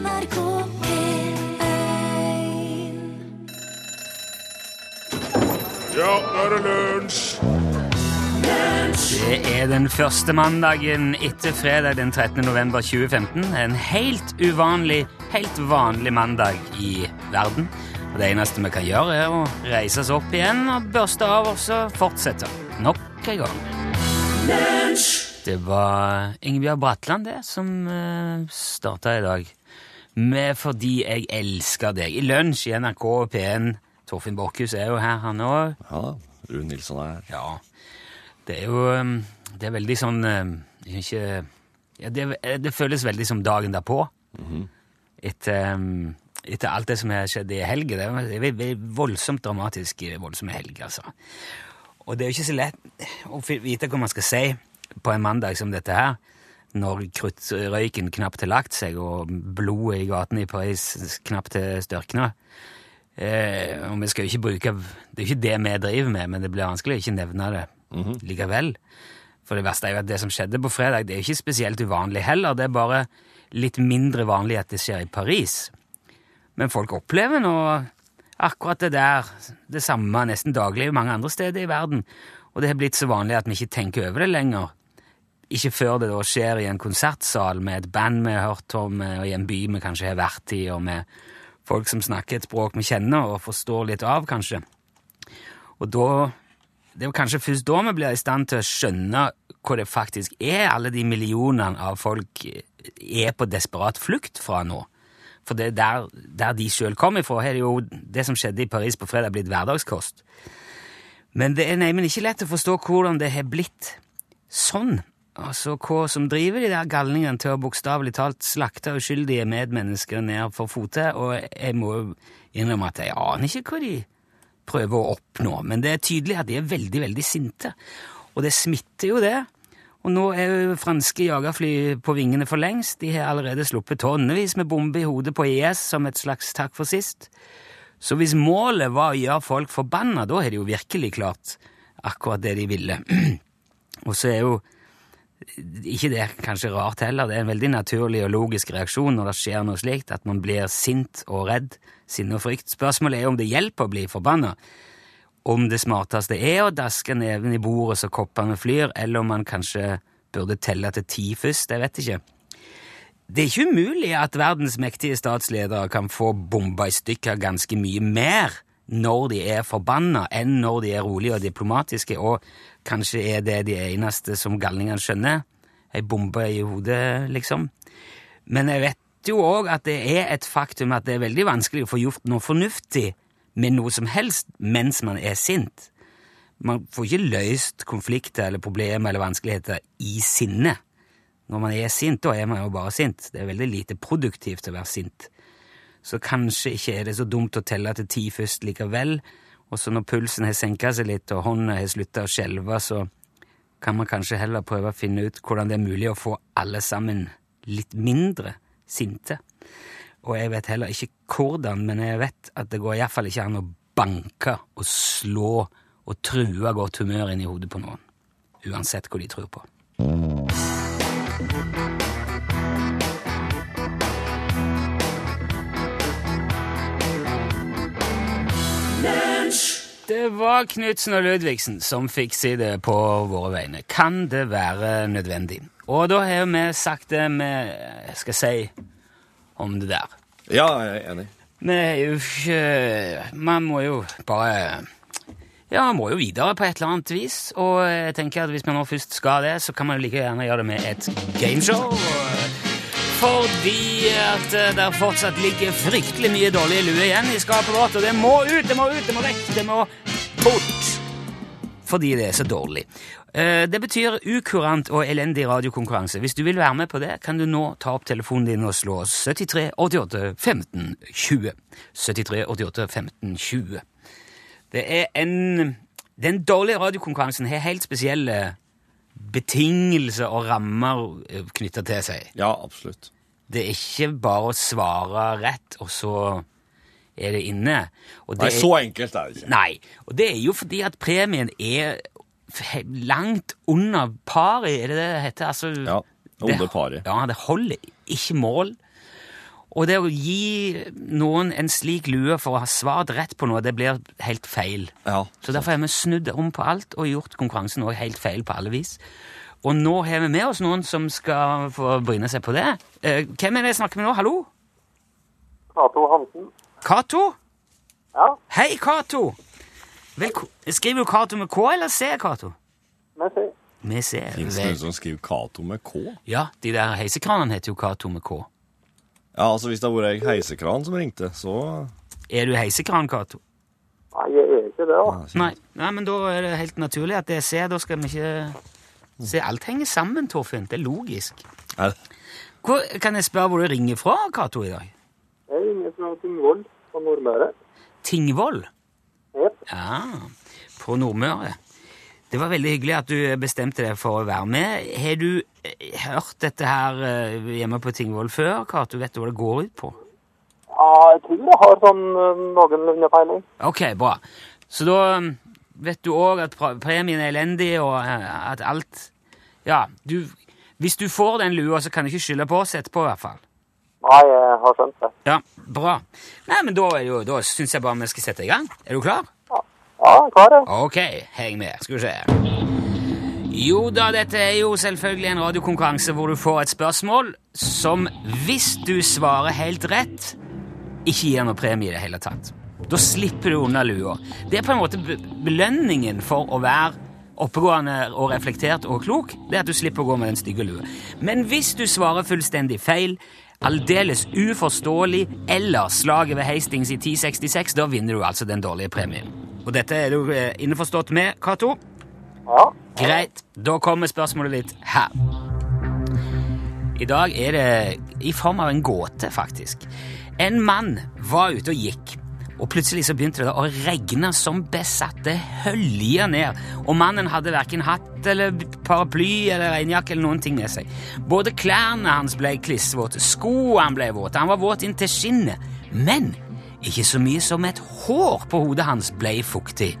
NRK P1 Ja, nå er det lunsj! Det er den første mandagen etter fredag den 13. november 2015. En helt uvanlig, helt vanlig mandag i verden. Og Det eneste vi kan gjøre, er å reise oss opp igjen og børste av oss og fortsette. Nok en gang. Det var Ingebjørg Bratland, det, som uh, starta i dag. Med 'Fordi jeg elsker deg'. I lunsj i NRK P1. Torfinn Borchhus er jo her, han òg. Ja, Rune Nilsson er her. Ja. Det er jo um, Det er veldig sånn um, Ikke ja, det, det føles veldig som dagen derpå. etter, um, etter alt det som har skjedd i helga. Det er veldig voldsomt dramatisk i voldsomme helger, altså. Og det er jo ikke så lett å vite hva man skal si på en mandag som dette her, når kruttrøyken knapt har lagt seg, og blodet i gatene i Paris knapt har størkna. Eh, og vi skal jo ikke bruke Det er jo ikke det vi driver med, men det blir vanskelig å ikke nevne det likevel. For det verste er jo at det som skjedde på fredag, det er jo ikke spesielt uvanlig heller. Det er bare litt mindre vanlig at det skjer i Paris. Men folk opplever nå akkurat det der, det samme nesten daglig mange andre steder i verden. Og det har blitt så vanlig at vi ikke tenker over det lenger. Ikke før det da skjer i en konsertsal med et band vi har hørt om, og i en by vi kanskje har vært i, og med folk som snakker et språk vi kjenner og forstår litt av, kanskje. Og da Det er kanskje først da vi blir i stand til å skjønne hva det faktisk er alle de millionene av folk er på desperat flukt fra nå. For det er der, der de sjøl kom ifra, har det jo det som skjedde i Paris på fredag, blitt hverdagskost. Men det er neimen ikke lett å forstå hvordan det har blitt sånn. Altså hva som driver de der galningene til å bokstavelig talt slakte uskyldige medmennesker ned for fote, og jeg må innrømme at jeg aner ikke hva de prøver å oppnå, men det er tydelig at de er veldig, veldig sinte. Og det smitter jo det. Og nå er jo franske jagerfly på vingene for lengst. De har allerede sluppet tonnevis med bomber i hodet på IS som et slags takk for sist. Så hvis målet var å gjøre folk forbanna, da har de jo virkelig klart akkurat det de ville. Og så er jo ikke det er kanskje rart heller, det er en veldig naturlig og logisk reaksjon når det skjer noe slikt, at man blir sint og redd, sinne og frykt. Spørsmålet er om det hjelper å bli forbanna. Om det smarteste er å daske neven i bordet så koppene flyr, eller om man kanskje burde telle til ti først, jeg vet ikke. Det er ikke umulig at verdens mektige statsledere kan få bomba i stykker ganske mye mer når de er forbanna, enn når de er rolige og diplomatiske, og kanskje er det de eneste som galningene skjønner. Ei bombe i hodet, liksom. Men jeg vet jo òg at det er et faktum at det er veldig vanskelig å få gjort noe fornuftig med noe som helst mens man er sint. Man får ikke løst konflikter eller problemer eller vanskeligheter i sinne. Når man er sint, da er man jo bare sint. Det er veldig lite produktivt å være sint. Så kanskje ikke er det så dumt å telle til ti først likevel. Og så når pulsen har senka seg litt, og hånda har slutta å skjelve, så kan man kanskje heller prøve å finne ut hvordan det er mulig å få alle sammen litt mindre sinte. Og jeg vet heller ikke hvordan, men jeg vet at det går iallfall ikke an å banke og slå og true godt humør inn i hodet på noen. Uansett hva de tror på. Det var Knutsen og Ludvigsen som fikk si det på våre vegne. Kan det være nødvendig? Og da har vi sagt det vi skal si om det der. Ja, jeg er enig. Vi er jo ikke Man må jo bare Ja, man må jo videre på et eller annet vis. Og jeg tenker at hvis man nå først skal det, så kan man jo like gjerne gjøre det med et gameshow. Fordi at eh, det fortsatt ligger fryktelig mye dårlige lue igjen i skapet vårt, og det må ut, det må ut, det må vekk, det må bort. Fordi det er så dårlig. Eh, Det betyr ukurant og elendig radiokonkurranse. Hvis du vil være med på det, kan du nå ta opp telefonen din og slå 73 88 15 20. 73 88 15 20. Det er en Den dårlige radiokonkurransen har helt spesielle betingelser og rammer knytta til seg. Ja, absolutt. Det er ikke bare å svare rett, og så er det inne. Det Nei, så enkelt er det ikke. Nei, og det er jo fordi at premien er langt under pari, er det det heter? Altså, Ja, under pari. Ja, det holder ikke mål. Og det å gi noen en slik lue for å ha svart rett på noe, det blir helt feil. Ja. Så derfor har vi snudd om på alt og gjort konkurransen også helt feil på alle vis. Og nå har vi med oss noen som skal få bryne seg på det. Eh, hvem er det jeg snakker med nå? Hallo? Cato Hansen. Cato? Ja, Hei, Cato! Skriver du Cato med K eller C, Cato? med C. Med C. Fins det noen som skriver Cato med K? Ja, de der heisekranene heter jo Cato med K. Ja, altså Hvis det hadde vært ei heisekran som ringte, så Er du heisekran, Cato? Nei, jeg er ikke det, da. Nei. Nei, men da er det helt naturlig at det er C. Da skal vi ikke Se, alt henger sammen, Torfinn. Det er logisk. Er det- Hvor, kan jeg spørre hvor du ringer fra, Cato, i dag? Jeg ringer fra Tingvoll på Nordmøre. Tingvoll? Ja. Ja, på Nordmøre. Det var veldig hyggelig at du bestemte deg for å være med. Har du eh, hørt dette her eh, hjemme på Tingvoll før, Cato? Vet du hva det går ut på? Ja, jeg tror jeg har sånn eh, noenlunde peiling. Ok, bra. Så da vet du òg at premien er elendig, og at alt Ja, du Hvis du får den lua, så kan du ikke skylde på oss etterpå, i hvert fall. Nei, jeg har skjønt det. Ja, bra. Nei, men da, da syns jeg bare vi skal sette i gang. Er du klar? Ja, klar, ja. Ok, heng med. Skal vi se. Jo da, dette er jo selvfølgelig en radiokonkurranse hvor du får et spørsmål som, hvis du svarer helt rett, ikke gir noe premie i det hele tatt. Da slipper du unna lua. Det er på en måte be- belønningen for å være oppegående og reflektert og klok, det er at du slipper å gå med den stygge lua. Men hvis du svarer fullstendig feil, aldeles uforståelig eller slaget ved Hastings i 1066, da vinner du altså den dårlige premien. Og dette er du eh, innforstått med, Cato? Ja. Greit, da kommer spørsmålet ditt her. I dag er det i form av en gåte, faktisk. En mann var ute og gikk, og plutselig så begynte det å regne som besatt. Det hølja ned, og mannen hadde verken hatt eller paraply eller regnjakke eller noen ting med seg. Både klærne hans ble klissvåte, skoene ble våte, han var våt inntil skinnet. Men ikke så mye som et hår på hodet hans ble fuktig.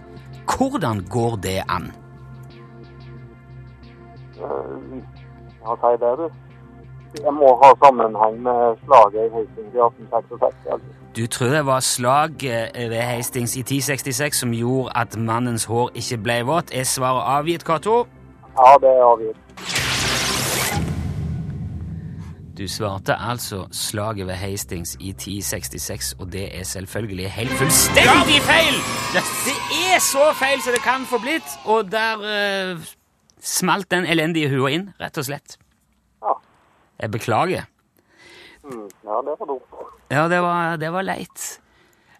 Hvordan går det an? Hva sier det, du. Jeg må ha sammenheng med slaget i Hastings i 1866. Altså. Du tror det var slaget ved Hastings i 1066 som gjorde at mannens hår ikke ble vått? Er svaret avgitt, Cato? Ja, det er avgitt. Du svarte altså slaget ved Hastings i 1066, og det er selvfølgelig helt fullstendig feil! Det er så feil som det kan få blitt, og der uh, smalt den elendige hua inn, rett og slett. Ja. Jeg beklager. Mm, ja, det var dumt. Ja, det var, det var leit.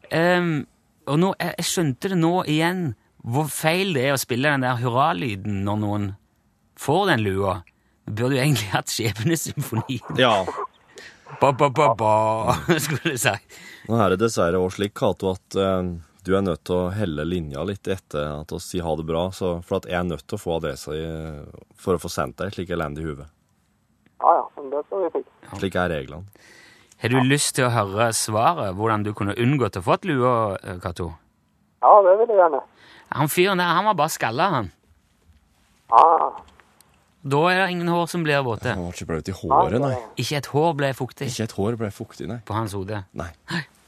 Um, og nå, jeg, jeg skjønte det nå igjen, hvor feil det er å spille den der hurralyden når noen får den lua. Burde jo egentlig hatt Skjebnesymfoni. Ja. Ba, ba, ba, ba, skulle du si. Nå er det dessverre også slik, Cato, at eh, du er nødt til å helle linja litt etter at vi sier ha det bra, så, for at jeg er nødt til å få adressa i, for å få sendt deg slik elendig i huet. Ja, ja, men det skal vi fikse. Slik er reglene. Har du lyst til å høre svaret, hvordan du kunne unngått å få et lue, Cato? Ja, det vil jeg gjerne. Han fyren der, han var bare skalla, han. Ja, Da er det ingen hår som blir våte. Han var ikke blaut i håret, nei. Ikke et hår ble fuktig Ikke et hår ble fuktig, nei. på hans hode. Nei.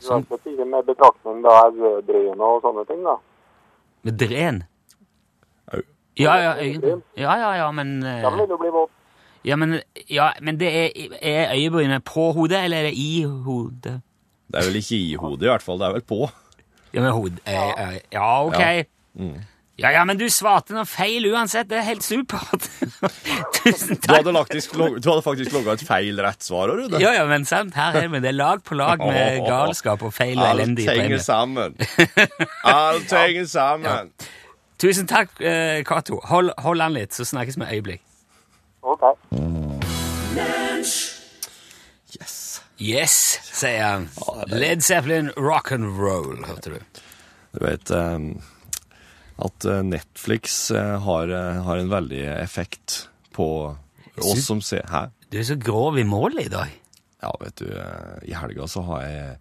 du har ikke med betraktning da dren og sånne ting, da. Med dren? Au. Ja, ja, øyn. ja, ja, ja, men eh, Da vil du bli våt. Ja, men, ja, men det er, er øyebrynet på hodet, eller er det i hodet? Det er vel ikke i hodet, i hvert fall. Det er vel på. Ja, men hod... eh, eh, Ja, ok. Ja. Ja. Mm. Ja, men du svarte noe feil uansett. Det er helt supert. Tusen Du takk. du hadde faktisk logga et feil rett svar, Rune. Ja, ja, men sant. Her er vi. Det er lag på lag med galskap og feil og Alt elendig henger sammen. Alt henger sammen. Tusen takk, eh, Cato. Hold, hold an litt, så snakkes vi et øyeblikk. Ok. Yes. Yes, sier han. Led Zeppelin rock and roll, hørte du. Du vet ehm, at eh, Netflix eh, har, eh, har en veldig effekt på oss som ser Hæ? Du er så grov i målet i dag. Ja, vet du, i helga så har jeg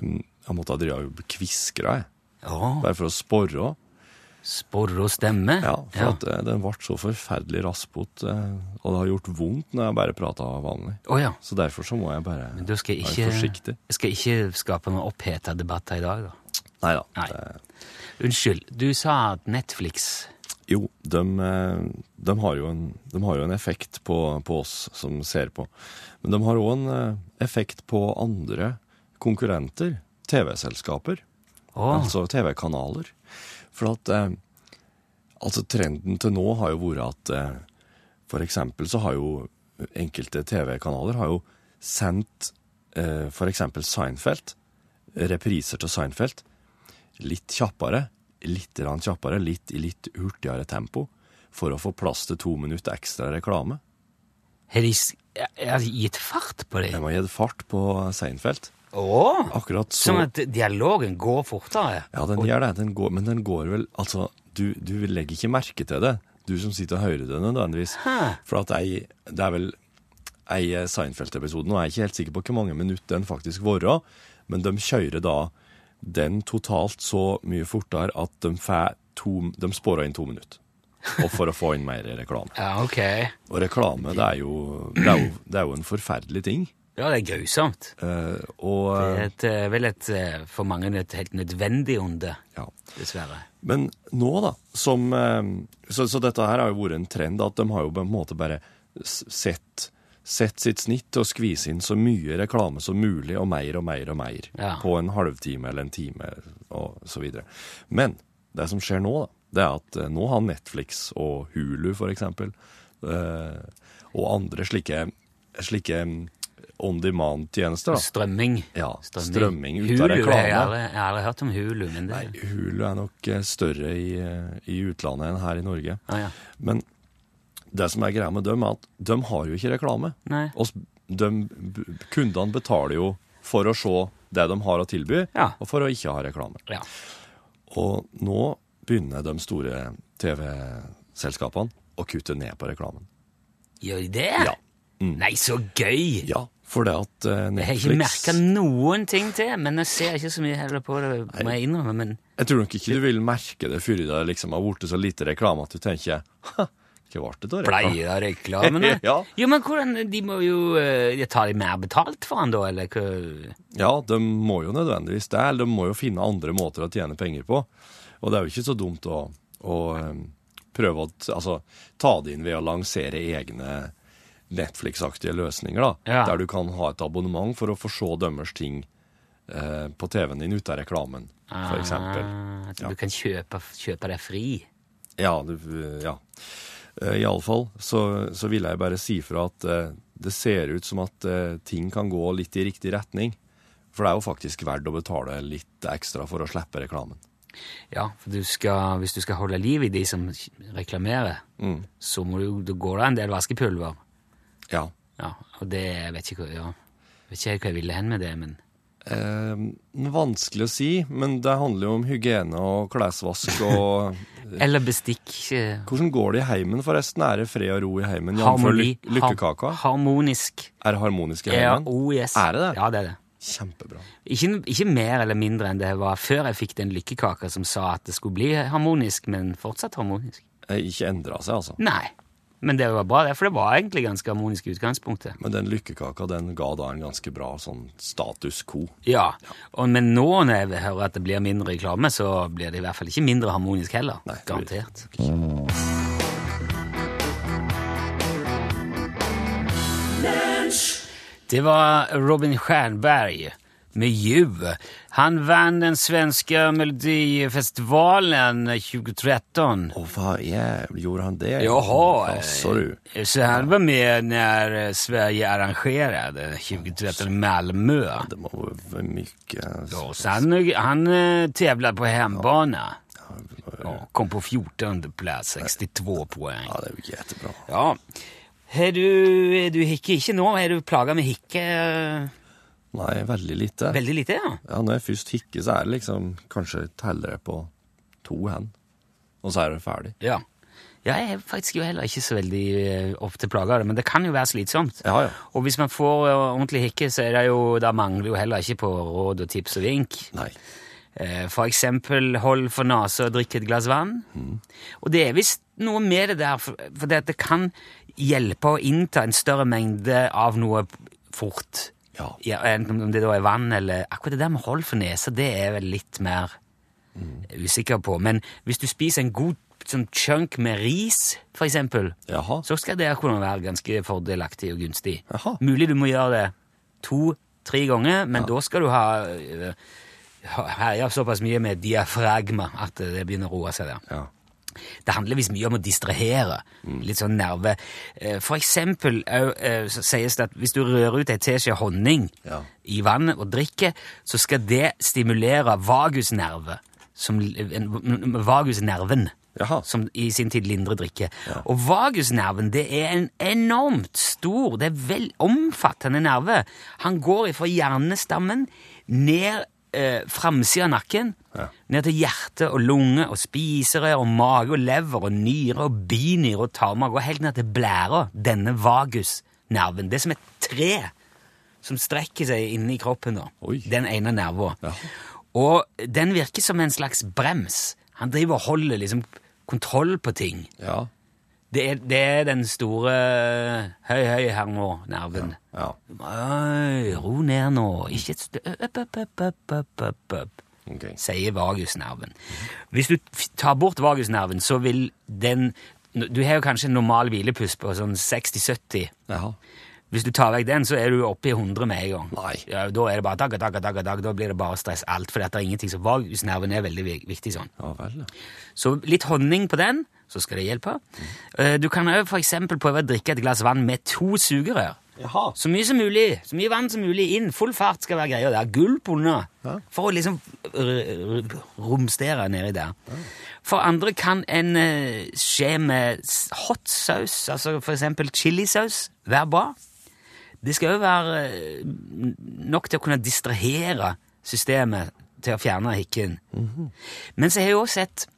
Jeg måtte ha drevet og kviskra, jeg. Ja, Bare for å sporre. Sporre og stemme? Ja, for at eh, den ble så forferdelig raspete, og det har gjort vondt når jeg bare prater vanlig. Oh, ja. Så derfor så må jeg bare Men du skal jeg være forsiktig. jeg skal ikke skape noen oppheta debatter i dag, da. Neida. Nei. Det, Unnskyld, du sa at Netflix jo, de, eh, de, har jo en, de har jo en effekt på, på oss som ser på. Men de har òg en eh, effekt på andre konkurrenter, TV-selskaper. Oh. Altså TV-kanaler. For at eh, Altså, trenden til nå har jo vært at eh, for eksempel så har jo enkelte TV-kanaler har jo sendt eh, for eksempel Seinfeld, repriser til Seinfeld, litt kjappere, litt kjappere, litt i litt hurtigere tempo, for å få plass til to minutter ekstra reklame. har de gitt fart på det? De har gitt fart på Seinfeld. Åh, Akkurat så Sånn at dialogen går fortere? Ja, den gjør det. Den går, men den går vel Altså, du, du legger ikke merke til det, du som sitter og hører det nødvendigvis. Hæ. For at jeg, det er vel ei Seinfeld-episode, nå er jeg ikke helt sikker på hvor mange minutter den faktisk varer, men de kjører da den totalt så mye fortere at de, to, de spårer inn to minutter. Og for å få inn mer reklame. Ja, ok. Og reklame, det er jo, det er jo, det er jo en forferdelig ting. Ja, det er grusomt. Uh, og Det er et, eh, vel et, eh, for mange et helt nødvendig onde, ja. dessverre. Men nå, da, som så, så dette her har jo vært en trend, at de har jo på en måte bare sett, sett sitt snitt og skvise inn så mye reklame som mulig, og mer og mer og mer, Ja. på en halvtime eller en time, og så videre. Men det som skjer nå, da, det er at eh, nå har Netflix og Hulu, for eksempel, eh, og andre slike, slike mm, on demand-tjenester. Strømming. Ja, strømming ut av reklame. Jeg har aldri, jeg har aldri hørt om Hulu, men det Nei, Hulu er nok eh, større i, i utlandet enn her i Norge. ah, ja. Men det som er greia med dem, er at de har jo ikke reklame. Og de, kundene betaler jo for å se det de har å tilby, Ja. og for å ikke ha reklame. Ja. Og nå begynner de store TV-selskapene å kutte ned på reklamen. Gjør de det? Ja. Mm. Nei, så gøy! Ja, for det at Netflix Jeg har ikke merka noen ting til, men jeg ser ikke så mye heller på det, må jeg innrømme. Men Jeg tror nok ikke du vil merke det før det liksom har blitt så lite reklame at du tenker «Ha, ikke ble det da reklame? pleier av reklamene Ja. Jo, men hvordan De må jo eh, de Tar de mer betalt for han da, eller hva? Ja, de må jo nødvendigvis det, eller de må jo finne andre måter å tjene penger på. Og det er jo ikke så dumt å, å eh, prøve å altså, ta det inn ved å lansere egne Netflix-aktige løsninger, da. Ja. Der du kan ha et abonnement for å få se deres ting eh, på TV-en din ute av reklamen, for eksempel. Ah, at Ja. du kan kjøpe, kjøpe deg fri? Ja, du, ja. Eh, I alle fall så, så vil jeg bare si fra at eh, det ser ut som at eh, ting kan gå litt i riktig retning. For det er jo faktisk verdt å betale litt ekstra for å slippe reklamen. Ja, for du skal, hvis du skal holde liv i de som reklamerer, Mm. så må du, da går det en del vaskepulver. Ja. Ja, og det jeg vet ikke ja. Jeg vet ikke hva jeg ville hen med det, men Eh, vanskelig å si, men det handler jo om hygiene og klesvask og Eller bestikk. eh, Hvordan går det i heimen, forresten? Er det fred og ro i heimen? Harmoni. lykkekaka? Harmonisk. Er det harmonisk i Ja, oh yes. Er det det? Ja, det er det. Kjempebra. Ikke, ikke mer eller mindre enn det var før jeg fikk den lykkekaka som sa at det skulle bli harmonisk, men fortsatt harmonisk. Eh, Ikke endra seg, altså. Nei. Men det var bra, det, for det var egentlig ganske harmonisk i utgangspunktet. Men den lykkekaka den ga da en ganske bra sånn status quo. Ja, og, Men nå når jeg hører at det blir mindre reklame, så blir det i hvert fall ikke mindre harmonisk heller. Nei, Garantert. Det var Robin Stjernberg med Ju. Han vann den svenska melodifestivalen 2013. Og hva jævlig gjorde han det? Jaha, Jaså, du. så han var med när eh, Sverige arrangerade 2013 i Malmö. Det må være mye Ja, så han, han eh, tävlade på hembana. Ja, kom på 14 plass, 62 poeng. Ja, det er jättebra. Ja. Har du, du hikke ikke nå? Er du plaga med hikke Nei, veldig lite. veldig lite? ja? Ja, når jeg først hikker, så er det liksom kanskje teller jeg på to hen. Og så er det ferdig. Ja. Ja, jeg er faktisk jo heller ikke så veldig opp til plaga av det, men det kan jo være slitsomt. Ja, ja. Og hvis man får eh, ordentlig hikke, så er det jo, da mangler jo heller ikke på råd og tips og vink. Nei. Eh, For eksempel hold for nesa og drikk et glass vann. Og det er visst noe med det der, for, det, at det kan hjelpe å innta en større mengde av noe fort. Ja. Enten om det da er vann eller Akkurat det der med hold for nesa, det er jeg vel litt mer usikker på. Men hvis du spiser en god sånn chunk med ris, for eksempel, Jaha. så skal det kunne være ganske fordelaktig og gunstig. Jaha. Mulig du må gjøre det to-tre ganger, men da skal du ha øh, ha- herja såpass mye med diafragma at det begynner å roe seg der. Ja. Det handler visst mye om å distrahere. Litt sånn nerve. Eh, For eksempel eh, så sies det at hvis du rører ut ei teskje honning Ja. i vannet og drikker, så skal det stimulere vagusnerve, som, vagusnerven, Jaha. som i sin tid lindrer drikke. Og vagusnerven det er en enormt stor, det er vel omfattende nerve. Han går fra hjernestammen ned eh, framsida av nakken, Ja. ned til hjerte og lunge og spiserør og mage og lever og nyre og binyre og tarmer, og helt ned til blæra, denne vagusnerven. Det er som et tre som strekker seg inni kroppen, da. Oi. Den ene nerva. Ja. Og den virker som en slags brems. Han driver og holder liksom kontroll på ting. Ja. Det er, det er den store høy, høy her nå, nerven. Ja. Øy, ro ned nå. Ikke et stø... Opp, opp, opp, opp, opp, opp, opp. Ok. Sier vagusnerven. Hvis du tar bort vagusnerven, så vil den Du har jo kanskje en normal hvilepust på sånn 60-70. Hvis du tar vekk den, så er du oppe i 100 med en gang. Nei. Ja, da er det bare dag, dag, dag, dag, da blir det bare stress. Alt, for det er ingenting Så Vagusnerven er veldig viktig sånn. Ja vel. Så litt honning på den, så skal det hjelpe. Mm. Du kan òg f.eks. prøve å drikke et glass vann med to sugerør. Jaha. Så mye som mulig. Så mye vann som mulig inn. Full fart skal være greia der. Gulp unna. Ja. For å liksom romstere nedi der. For andre kan en eh, skje med hot saus, altså eksempel chilisaus, være bra. Det skal jo være eh, nok til å kunne distrahere systemet til å fjerne hikken. Men så har jeg også sett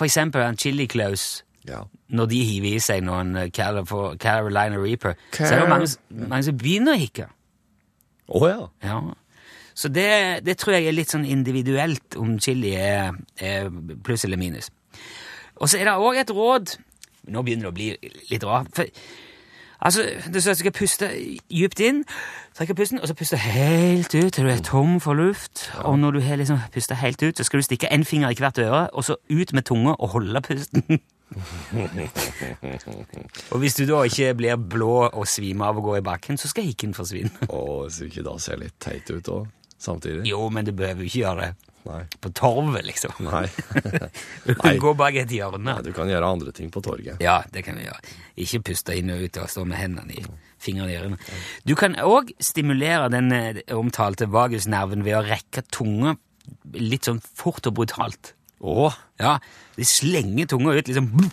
for eksempel en chili claus Ja. når de hiver i seg noen eh, Carolina Reaper, så er det jo mange, mange som begynner å hikke. Å ja. Ja. Så det, det tror jeg er litt sånn individuelt om chili er, er pluss eller minus. Og så er det òg et råd Nå begynner det å bli litt rart. Altså, det at du skal puste dypt inn, trekke pusten, og så puste helt ut til du er tom for luft. Og når du har liksom pusta helt ut, så skal du stikke en finger i hvert øre, og så ut med tunga og holde pusten. og hvis du da ikke blir blå og svimer av å gå i bakken, så skal hikken forsvinne. Å, så ikke da ser litt teit ut òg, samtidig? Jo, men du behøver jo ikke gjøre det Nei. på torvet, liksom. Nei. Du Nei. kan gå bak et hjørne. Nei. Du kan gjøre andre ting på torget. Ja, det kan du gjøre. Ikke puste inn og ut og stå med hendene i fingrene i ørene. Du kan òg stimulere den eh, omtalte vagusnerven ved å rekke tunga litt sånn fort og brutalt. Å! Ja, de slenger tunga ut liksom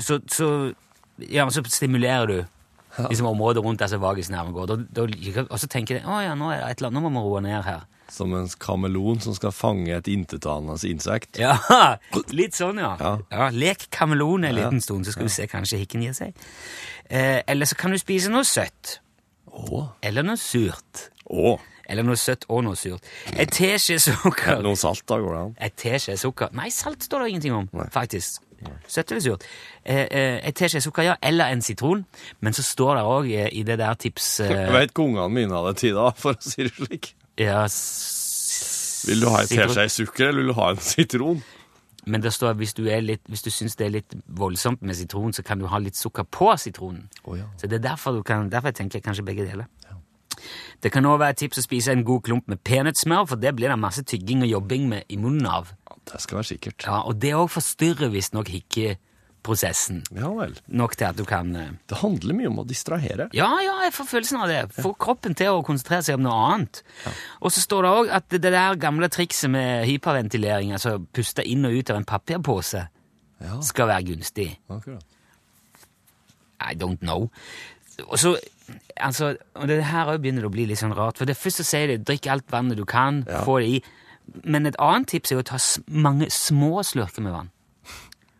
Så, så Ja, så stimulerer du liksom området rundt der vagusnerven går. Og så tenker de å ja, nå er det et eller annet, nå må vi roe ned her. Som en kameleon som skal fange et intetanende insekt. Ja, litt sånn, ja. Ja. ja lek kameleon en liten stund, så skal du se kanskje hikken gir seg. Eh, eller så kan du spise noe søtt. Åh. Eller noe surt. Åh. Eller noe søtt og noe surt. Et teskje sukker Noe salt, da går det an? Et teskje sukker Nei, salt står det ingenting om, Nei. faktisk. Søtt eller surt. Eh, eh, et teskje sukker, ja. Eller en sitron. Men så står det òg eh, i det der tips... Jeg veit ikke ungene mine hadde tid da, for å si det slik. Ja, Vil du ha en sitron. teskje sukker, eller vil du ha en sitron? Men det står at hvis du, litt, hvis du syns det er litt voldsomt med sitron, så kan du ha litt sukker på sitronen. Oh, ja. Så det er derfor, du kan, derfor jeg tenker jeg kanskje begge deler. Det kan også være et tips å spise en god klump med peanøttsmør, for det blir det masse tygging og jobbing med i munnen av. Ja, Det skal være sikkert. Ja, og det òg forstyrrer visstnok hikkeprosessen. Ja vel. Nok til at du kan eh, Det handler mye om å distrahere. Ja, ja, jeg får følelsen av det. Få kroppen til å konsentrere seg om noe annet. Og så står det òg at det der gamle trikset med hyperventilering, altså puste inn og ut av en papirpose, Ja, skal være gunstig. akkurat. I don't know. Og så, altså, og det her òg begynner det å bli litt sånn rart, for det første sier de drikk alt vannet du kan, Ja. få det i, men et annet tips er å ta mange små slurker med vann.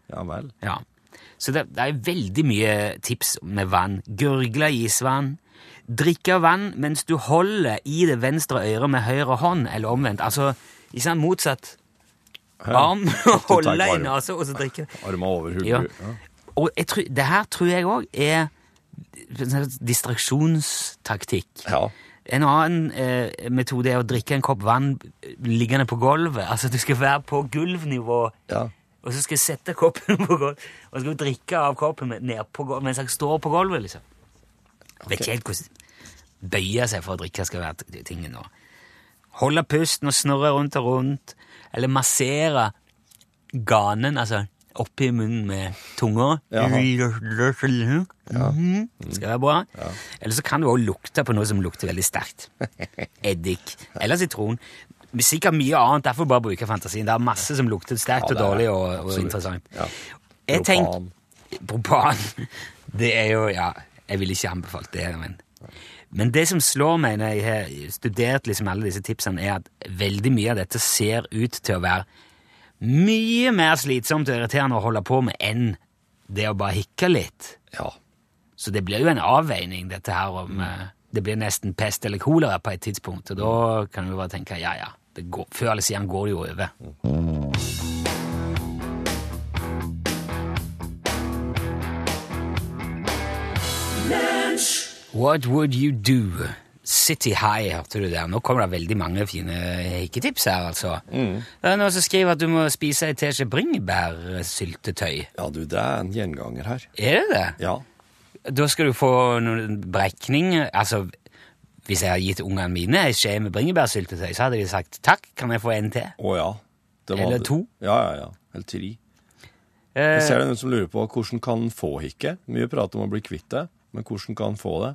Ja vel. Ja. Så det, det er veldig mye tips med vann. Gurgle isvann. Drikke vann mens du holder i det venstre øret med høyre hånd, eller omvendt. Altså ikke sant, motsatt arm, holde i nesa og så drikke. Arma over hodet. Ja. Og tror, det her tror jeg òg er distraksjonstaktikk. ja. En annen eh, metode er å drikke en kopp vann liggende på gulvet. Altså du skal være på gulvnivå, ja. Og så skal jeg sette koppen på gulvet, og så skal drikke av koppen ned på gulvet, mens jeg står på gulvet, liksom. Vet ikke helt hvordan bøye seg for å drikke skal være tingen nå. Holde pusten og snurre rundt og rundt, eller massere ganen, altså oppi munnen med tunga. Jaha. Mhm. Skal være bra. Eller så kan du også lukte på noe som lukter veldig sterkt. Eddik. Eller sitron. Sikkert mye annet, derfor bare bruke fantasien. Det er masse som lukter sterkt Ja, og dårlig og, og interessant. Ja. Jeg tenk- Propan. Det er jo Ja, jeg ville ikke anbefalt det, men Men det som slår meg når jeg har studert liksom alle disse tipsene, er at veldig mye av dette ser ut til å være mye mer slitsomt og irriterende å holde på med enn det å bare hikke litt. Ja. Så det blir jo en avveining, dette her om mm. Det blir nesten pest eller kolera på et tidspunkt, og da kan du bare tenke ja, ja, går, før eller siden går det jo over. What would you do? City High, hørte du der? Nå kommer det veldig mange fine hikketips her, altså. Det er noen som skriver at du må spise ei teskje bringebærsyltetøy. ja, du, det er en gjenganger her. Er det det? Ja. Da skal du få noen brekning. Altså, hvis jeg hadde gitt ungene mine ei skje med bringebærsyltetøy, så hadde de sagt takk, kan jeg få en til? Å ja. Det Eller to? Ja, ja, ja. Eller tre. Eh, Jeg ser det noen som lurer på hvordan kan en få hikke. Mye prat om å bli kvitt det, men hvordan kan en få det?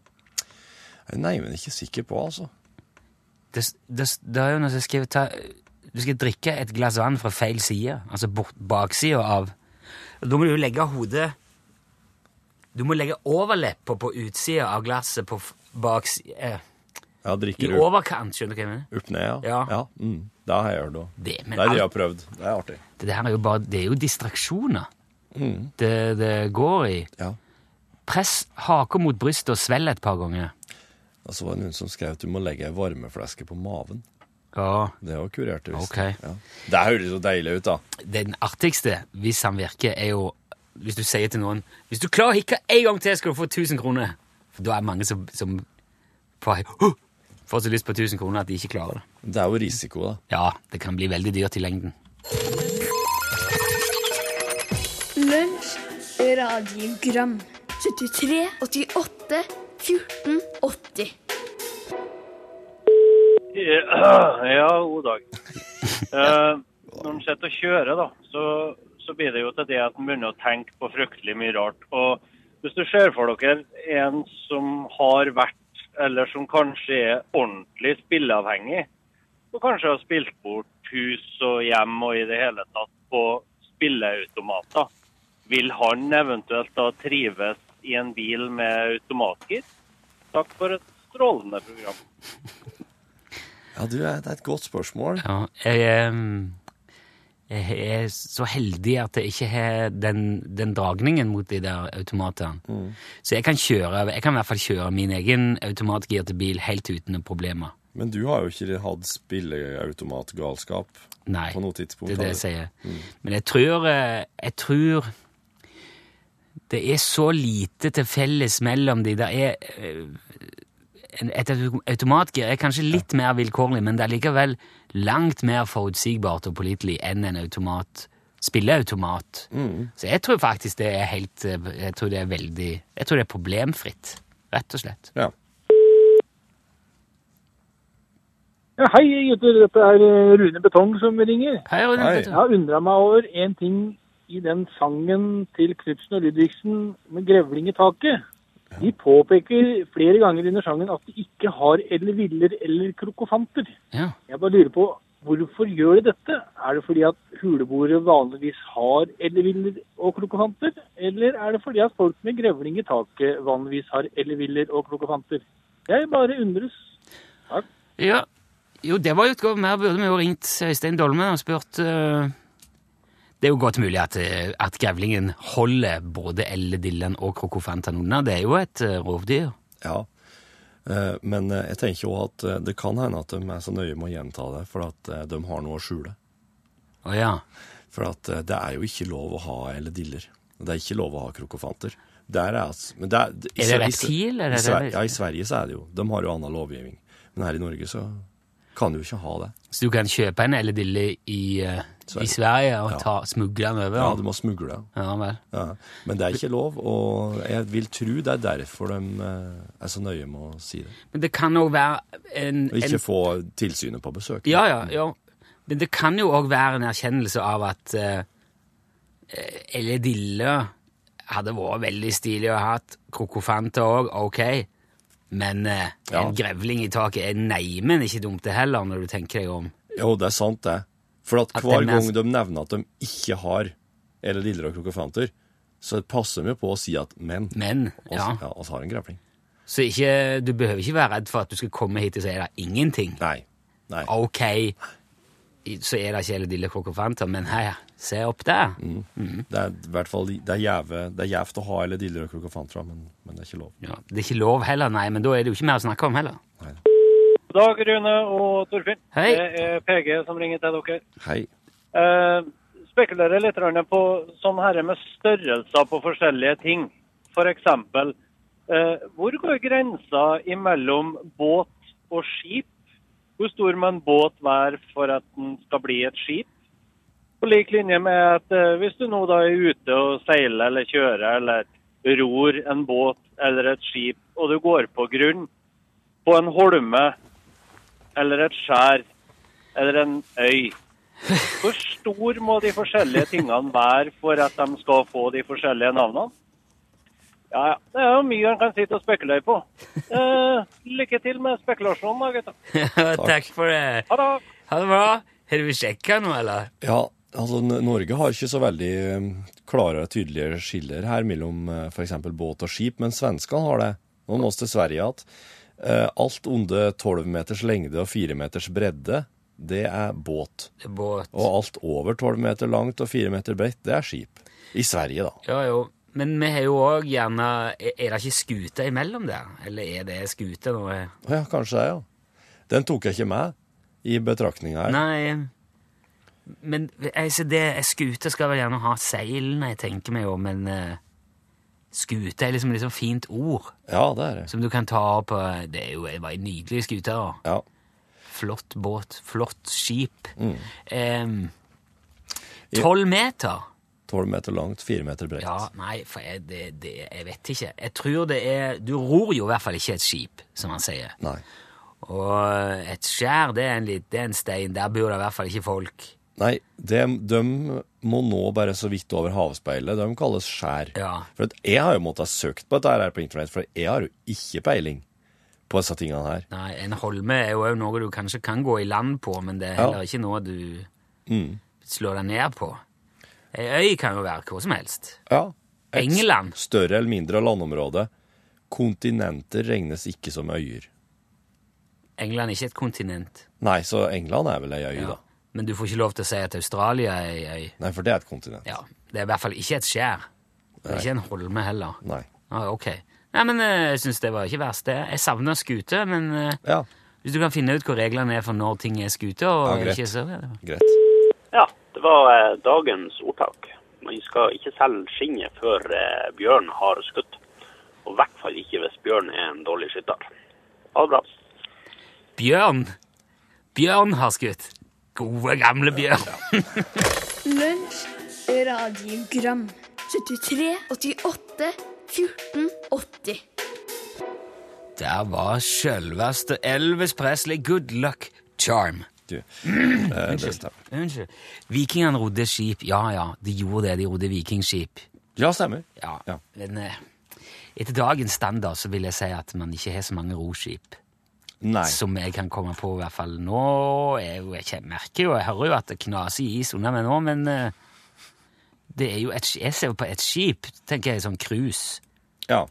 Jeg er neimen ikke sikker på, altså. det, det, det er jo noe som skriver ta, Du skal drikke et glass vann fra feil side, altså baksida av Da må du jo legge hodet Du må legge overleppa på utsida av glasset på f- Ja, I drikker du overkant, skjønner du hva jeg mener? opp ned, ja? Ja. mm, det har jeg gjort òg. Det, Det men det alt- jeg har prøvd. Det er artig. det her er jo bare Det er jo distraksjoner det, det går i. Ja. Press haka mot brystet og svelg et par ganger. Og så var det noen som skrev at du må legge ei varmefleske på maven. Ja, Det var kurert, visst. Ok. Ja. Det høres så deilig ut, da. Den artigste, hvis han virker, er jo hvis du sier til noen Hvis du klarer å hikke en gang til, skal du få 1000 kroner. For da er mange som, som får, «Huh!» Får så lyst på 1000 kroner at de ikke klarer det. Det er jo risiko, da. Ja, det kan bli veldig dyrt i lengden. Lunsj, radiogram 73, 88, 14, 80 Ja, god dag. Eh, når en sitter og kjører, da, så, så blir det jo til det at en begynner å tenke på fryktelig mye rart. Og hvis du ser for dere en som har vært, eller som kanskje er ordentlig spilleavhengig, og kanskje har spilt bort hus og hjem og i det hele tatt på spilleautomater, vil han eventuelt da trives i en bil med automatgir? Takk for et strålende program. Ja, du, Det er et godt spørsmål. Ja, jeg, Um er så heldig at jeg ikke har den, den dragningen mot de der automatene. Så jeg kan kjøre, jeg kan i hvert fall kjøre min egen automatgirte bil helt uten problemer. Men du har jo ikke hatt spilleautomatgalskap Nei, på noe tidspunkt. Nei, det er det jeg sier. Mm. Men jeg tror, eh, jeg tror det er så lite til felles mellom de. Det er eh, Et automatgir er kanskje litt mer vilkårlig, men det er likevel langt mer forutsigbart og pålitelig enn en automat, spilleautomat. Så jeg tror faktisk det er helt Jeg tror det er veldig Jeg tror det er problemfritt, rett og slett. Ja. Ja, hei gutter, dette er eh, Rune Betong som ringer. Hei, Rune, Hei. Jeg har undra meg over en ting i den sangen til Knutsen og Ludvigsen med 'Grevling i taket'. De påpeker flere ganger under sangen at de ikke har elleviller eller krokofanter. Ja. Jeg bare lurer på hvorfor gjør de dette? Er det fordi at huleboere vanligvis har elleviller og krokofanter? Eller er det fordi at folk med grevling i taket vanligvis har elleviller og krokofanter? Jeg bare undres. Takk. Ja, jo, det var jo et godt mer burde vi jo ringt Øystein Dolmen og spurt eh, Det er jo godt mulig at, eh, at grevlingen holder både elledillen og krokofanten unna. Det er jo et eh, rovdyr. ja. Eh, Men jeg tenker jo at det kan hende at de er så nøye med å gjenta det, for at de har noe å skjule. Å ja. For at det er jo ikke lov å ha eller diller. Det er ikke lov å ha krokofanter. Der er, men det er, i Er det reptil, eller i er det- Sverige, Ja, i Sverige så er det jo. De har jo annen lovgivning. Men her i Norge så kan du jo ikke ha det. Så du kan kjøpe en elledille i, uh, i Sverige og Ja. ta, smugle den over? Ja, du må smugle. Ja vel. Ja. Men det er ikke lov, og jeg vil tro det er derfor de uh, er så nøye med å si det. Men det kan òg være en, Og ikke en få tilsynet på besøk. Ja, ja, ja. Men det kan jo òg være en erkjennelse av at uh, elledille hadde vært veldig stilig å ha hatt. Krokofanter òg, ok. Men eh, Ja. en grevling i taket er neimen ikke dumt det heller, når du tenker deg om. Jo, det er sant, det. For at At hver de er- gang de nevner at de ikke har eller liller og krokofanter, så passer de jo på å si at men. Men, Og ja. ja, og har en grevling. Så ikke, du behøver ikke være redd for at du skal komme hit og si det er ingenting. Nei. Nei. Ok, så er det ikke hele elledille krokofanter, men hei, se opp der. Det er i hvert fall det er jæve- det er gjevt å ha hele dille krokofanter, men, men det er ikke lov. Ja, det er ikke lov heller, nei, men da er det jo ikke mer å snakke om heller. God dag, Rune og Torfinn. Hei. Det er PG som ringer til dere. Hei. Eh, spekulerer litt på sånn her med størrelser på forskjellige ting. For eksempel, eh, hvor går grensa imellom båt og skip? Hvor stor må en båt være for at den skal bli et skip? På lik linje med at eh, hvis du nå er ute og seiler eller kjører eller ror en båt eller et skip, og du går på grunn på en holme eller et skjær eller en øy, hvor stor må de forskjellige tingene være for at de skal få de forskjellige navnene? Ja, ja. Det er jo mye en kan sitte og spekulere på. Eh, lykke til med spekulasjonen, da, gutter. Takk for det. Ha det. Ha det bra. Har du sjekka noe, eller? Ja, altså Norge har ikke så veldig eh, klare og tydelige skiller her mellom f.eks. båt og skip, men svenskene har det. Nå må vi til Sverige igjen. Eh, Alt under 12 meters lengde og 4 meters bredde, det er båt. Det er båt. Og alt over 12 meter langt og 4 meter bredt, det er skip. I Sverige, da. Ja, jo. Men vi har jo òg gjerne Er det ikke skute imellom der? Eller er det skute nå? ja, kanskje det, ja. Den tok jeg ikke med i betraktninga her. Nei Men altså, det, skute skal vel gjerne ha seilene, jeg tenker meg jo, men uh, skute er liksom et liksom fint ord Ja, det er det. som du kan ta uh, Det er jo bare en nydelig skute. da. Ja. Flott båt. Flott skip. Mm. um, Tolv meter? 12 meter langt, 4 meter bredt. Ja, nei, for jeg, det, det, jeg vet ikke. Jeg tror det er Du ror jo i hvert fall ikke et skip, som han sier. Nei. Og et skjær, det er en, litt, det er en stein. Der bor det i hvert fall ikke folk. Nei, det, de må nå bare så vidt over havspeilet. De kalles skjær. Ja. For jeg har jo måttet ha søkt på dette her på internett, for jeg har jo ikke peiling på disse tingene her. Nei, En holme er jo noe du kanskje kan gå i land på, men det er Ja. heller ikke noe du Mm. slår deg ned på. Ei øy kan jo være hvor som helst. Ja. Et England. større eller mindre landområde. Kontinenter regnes ikke som øyer. England er ikke et kontinent. Nei, så England er vel ei øy, Ja. da. Men du får ikke lov til å si at Australia er ei øy. Nei, for det er et kontinent. Ja, Det er i hvert fall ikke et skjær. Det er ikke en holme heller. Nei. Ah, ok. Nei, men eh, jeg syns det var ikke verst. det. Jeg savner skute, men eh, Ja, hvis du kan finne ut hvor reglene er for når ting er skute og Ja, greit. ikke så greit. Ja, det var eh, dagens ordtak. Man skal ikke selge skinnet før eh, bjørn har skutt. Og i hvert fall ikke hvis bjørn er en dårlig skytter. Ha det bra. Bjørn! Bjørn har skutt. Gode, gamle Bjørn. Lunsj, radiogram 73, 88, 14, 80 Der var sjølveste Elvis Presley Good Luck Charm. Du, eh, det. Unnskyld. Vikingene rodde skip. Ja, ja, de gjorde det. De rodde vikingskip. Ja, stemmer. Ja, Ja. Men eh, etter dagens standard så vil jeg si at man ikke har så mange roskip. Nei. Som jeg kan komme på, i hvert fall nå. Jeg, jeg merker jo, jeg hører jo at det knaser i is under meg nå, men eh, det er jo et, jeg ser jo på et skip, tenker jeg, sånn cruise. Ja.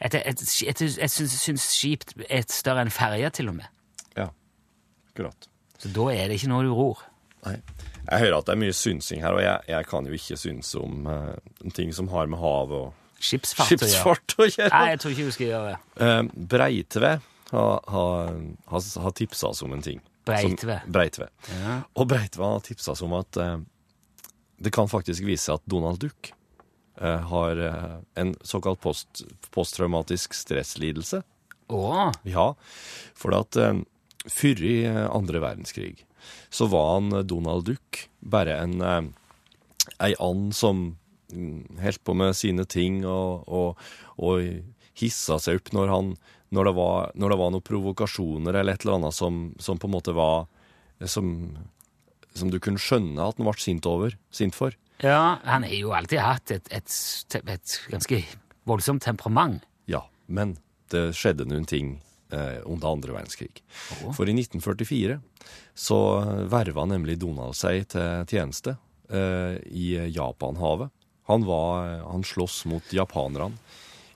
Et, et, et, jeg syns, skip er større enn ferje, til og med. Ja. Akkurat. Så da er det ikke noe du ror. Nei. Jeg hører at det er mye synsing her, og jeg, jeg kan jo ikke synse om uh, ting som har med hav og Skipsfart, å gjøre. å gjøre. Nei, jeg tror ikke du skal gjøre det. Uh, Breitve har, ha, ha, ha tipsa oss om en ting. Breitve. Som, Breitve. Ja. Og Breitve har tipsa oss om at uh, det kan faktisk vise seg at Donald Duck har en såkalt post, posttraumatisk stresslidelse. Å, Ja, for at før i eh, andre verdenskrig så var han eh, Donald Duck bare en eh, ei and som mm, holdt på med sine ting og, og, og hissa seg opp når, han, når, det var, når det var noen provokasjoner eller et eller annet som, som på en måte var som, som du kunne skjønne at han ble sint over, sint for. ja, han har jo alltid hatt et, et, et ganske voldsomt temperament. Ja, men det skjedde noen ting under andre verdenskrig. For i 1944 så verva nemlig Donald seg til tjeneste eh, i Japanhavet. Han, var, han sloss mot japanerne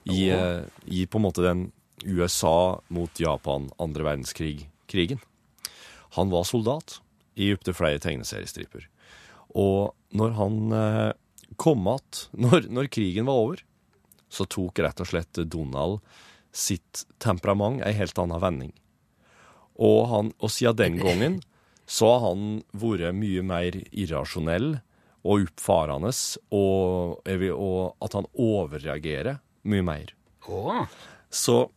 i, eh, i på en måte den USA mot Japan andre verdenskrig-krigen. Han var soldat i opptil flere tegneseriestriper. Og når han eh, kom att, når, når krigen var over, så tok rett og slett Donald sitt temperament ei helt annen vending. Og, han, og siden den gangen så har han vært mye mer irrasjonell og oppfarende, og, og at han overreagerer mye mer. Oh. Så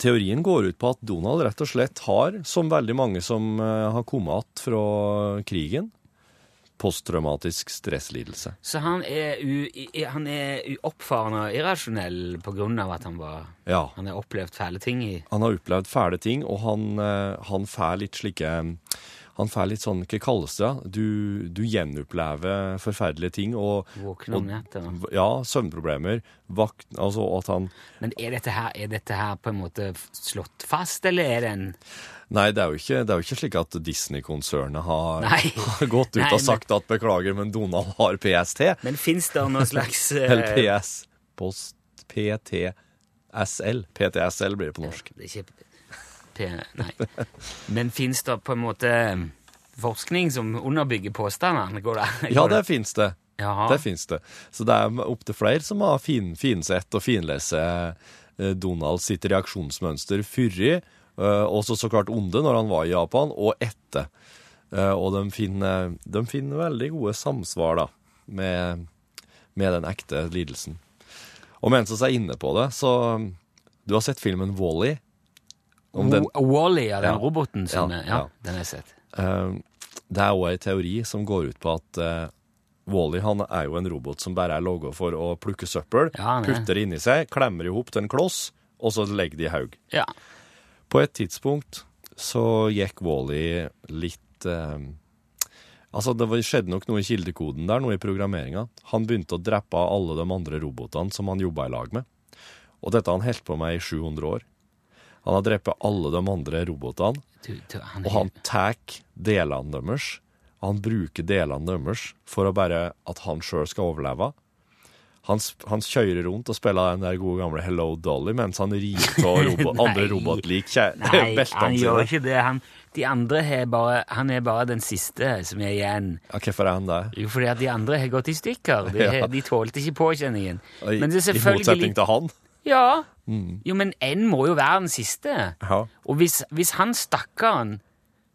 teorien går ut på at Donald rett og slett har, som veldig mange som eh, har kommet att fra krigen, posttraumatisk stresslidelse. så han er, han er oppfarende og irrasjonell av at han var Ja. Han har opplevd fæle ting i Han har opplevd fæle ting, og han, eh, han får litt slike Han får litt sånn, hva kalles det? Du, du gjenopplever forferdelige ting, og Våkne om natta. Ja, søvnproblemer. Vakt, altså at han Men er dette, her, er dette her på en måte slått fast, eller er det en Nei, det er jo ikke, det er jo ikke slik at Disney-konsernet har, har gått ut Nei, og sagt at beklager, men Donald har PST. Men fins det noen slags eh, Eller PS. Post PTSL. PTSL blir det på norsk. Det er ikke P... Nei. Men fins det på en måte eh, forskning som underbygger påstandene? Går det? Ja, det fins det. Jaha. Det fins det. Så det er opptil flere som har fin, finsett og finlese eh, Donald sitt reaksjonsmønster før eh, også så klart onde når han var i Japan, og etter. Eh, og de finner, de finner veldig gode samsvar da, med, med den ekte lidelsen. Og mens vi er inne på det, så Du har sett filmen Wall-E? Om den- Wally, ja, den Ja. roboten som Ja, ja, den har jeg sett. Eh, det er òg ei teori som går ut på at uh, Wally han er jo en robot som bare er laga for å plukke søppel, er. putter det inni seg, klemmer i hop til en kloss, og så legger det i haug. Ja. På et tidspunkt så gikk Wally litt eh, Altså, det skjedde nok noe i kildekoden der, noe i programmeringa. Han begynte å drepe alle de andre robotene som han jobba i lag med. Og dette har han holdt på med i 700 år. Han har drept alle de andre robotene. Du, du, han Og han tar delene deres. Han bruker delene deres for å bare at han sjøl skal overleve. Han, han kjører rundt og spiller den der gode gamle Hello Dolly mens han rir på robot, andre robotlik kjæ- Nei, han gjør ikke det. Han, de andre er bare, han er bare den siste som er igjen. Ja, hvorfor er han det? Jo, fordi at de andre har gått i stykker. De, Ja. de tålte ikke påkjenningen. I, Men det er I motsetning til han. Ja. Jo, men en må jo være den siste. Ja. Og hvis, hvis han stakkaren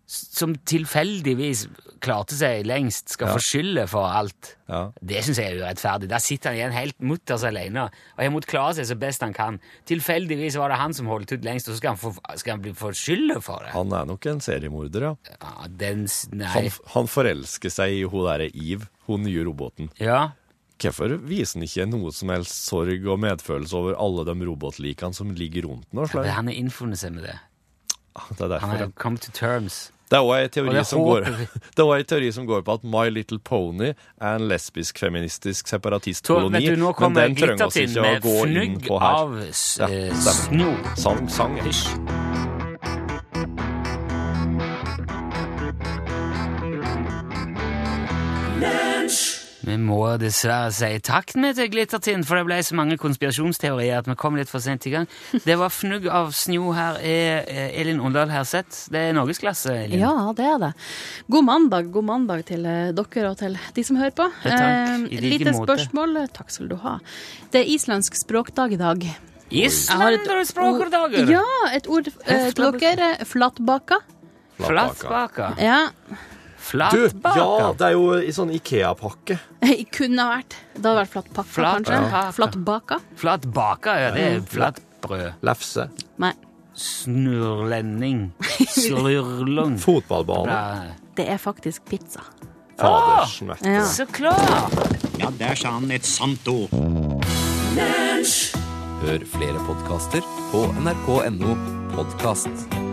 som tilfeldigvis klarte seg lengst, skal Ja. få skylda for alt, Ja. det syns jeg er urettferdig. Der sitter han igjen helt mutters alene og har måttet klare seg så best han kan. Tilfeldigvis var det han som holdt ut lengst, og så skal han få, skal han bli få skylda for det. Han er nok en seriemorder, ja. Ja, den. Han, han forelsker seg i hun derre Eve, hun nye roboten. Ja. Hvorfor viser han ikke noe som helst sorg og medfølelse over alle de robotlikene som ligger rundt den? Ja, han har innfunnet seg med det. Det er derfor, Han har come to terms. Det er òg ei, teori, som går- håper vi. det også en teori som går på at My Little Pony er en lesbisk-feministisk Så, separatistkoloni. men den trenger oss ikke å gå inn på her. Ja, eh. Sang, sang, ja. Vi må dessverre si takk med til Glittertind, for det ble så mange konspirasjonsteorier at vi kom litt for sent i gang. Det var fnugg av snø her, er eh, Elin Åndal Herseth. Det er norgesklasse, Elin. Ja, det er det. God mandag god mandag til eh, dere og til de som hører på. Ja, takk. I Eh, like lite måte. spørsmål. Takk skal du ha. Det er islandsk språkdag i dag. Islanderspråkdager! Ja, et ord eh, til dere. Flatbaka. Flatbaka. Ja. Flatbaka. ja, det er jo i sånn Ikea-pakke. Kunne ha vært. Det hadde vært flatpakka, Flat- kanskje. ja. Flatbaka. Flatbaka, ja. Det er flatbrød. Lefse. Nei. Snurlending. Slurlung. Fotballbane. Det er faktisk pizza. Fadersen, vet du. Ja. Så klart! Ja, der sa han et sant ord. Hør flere podkaster på nrk.no podkast.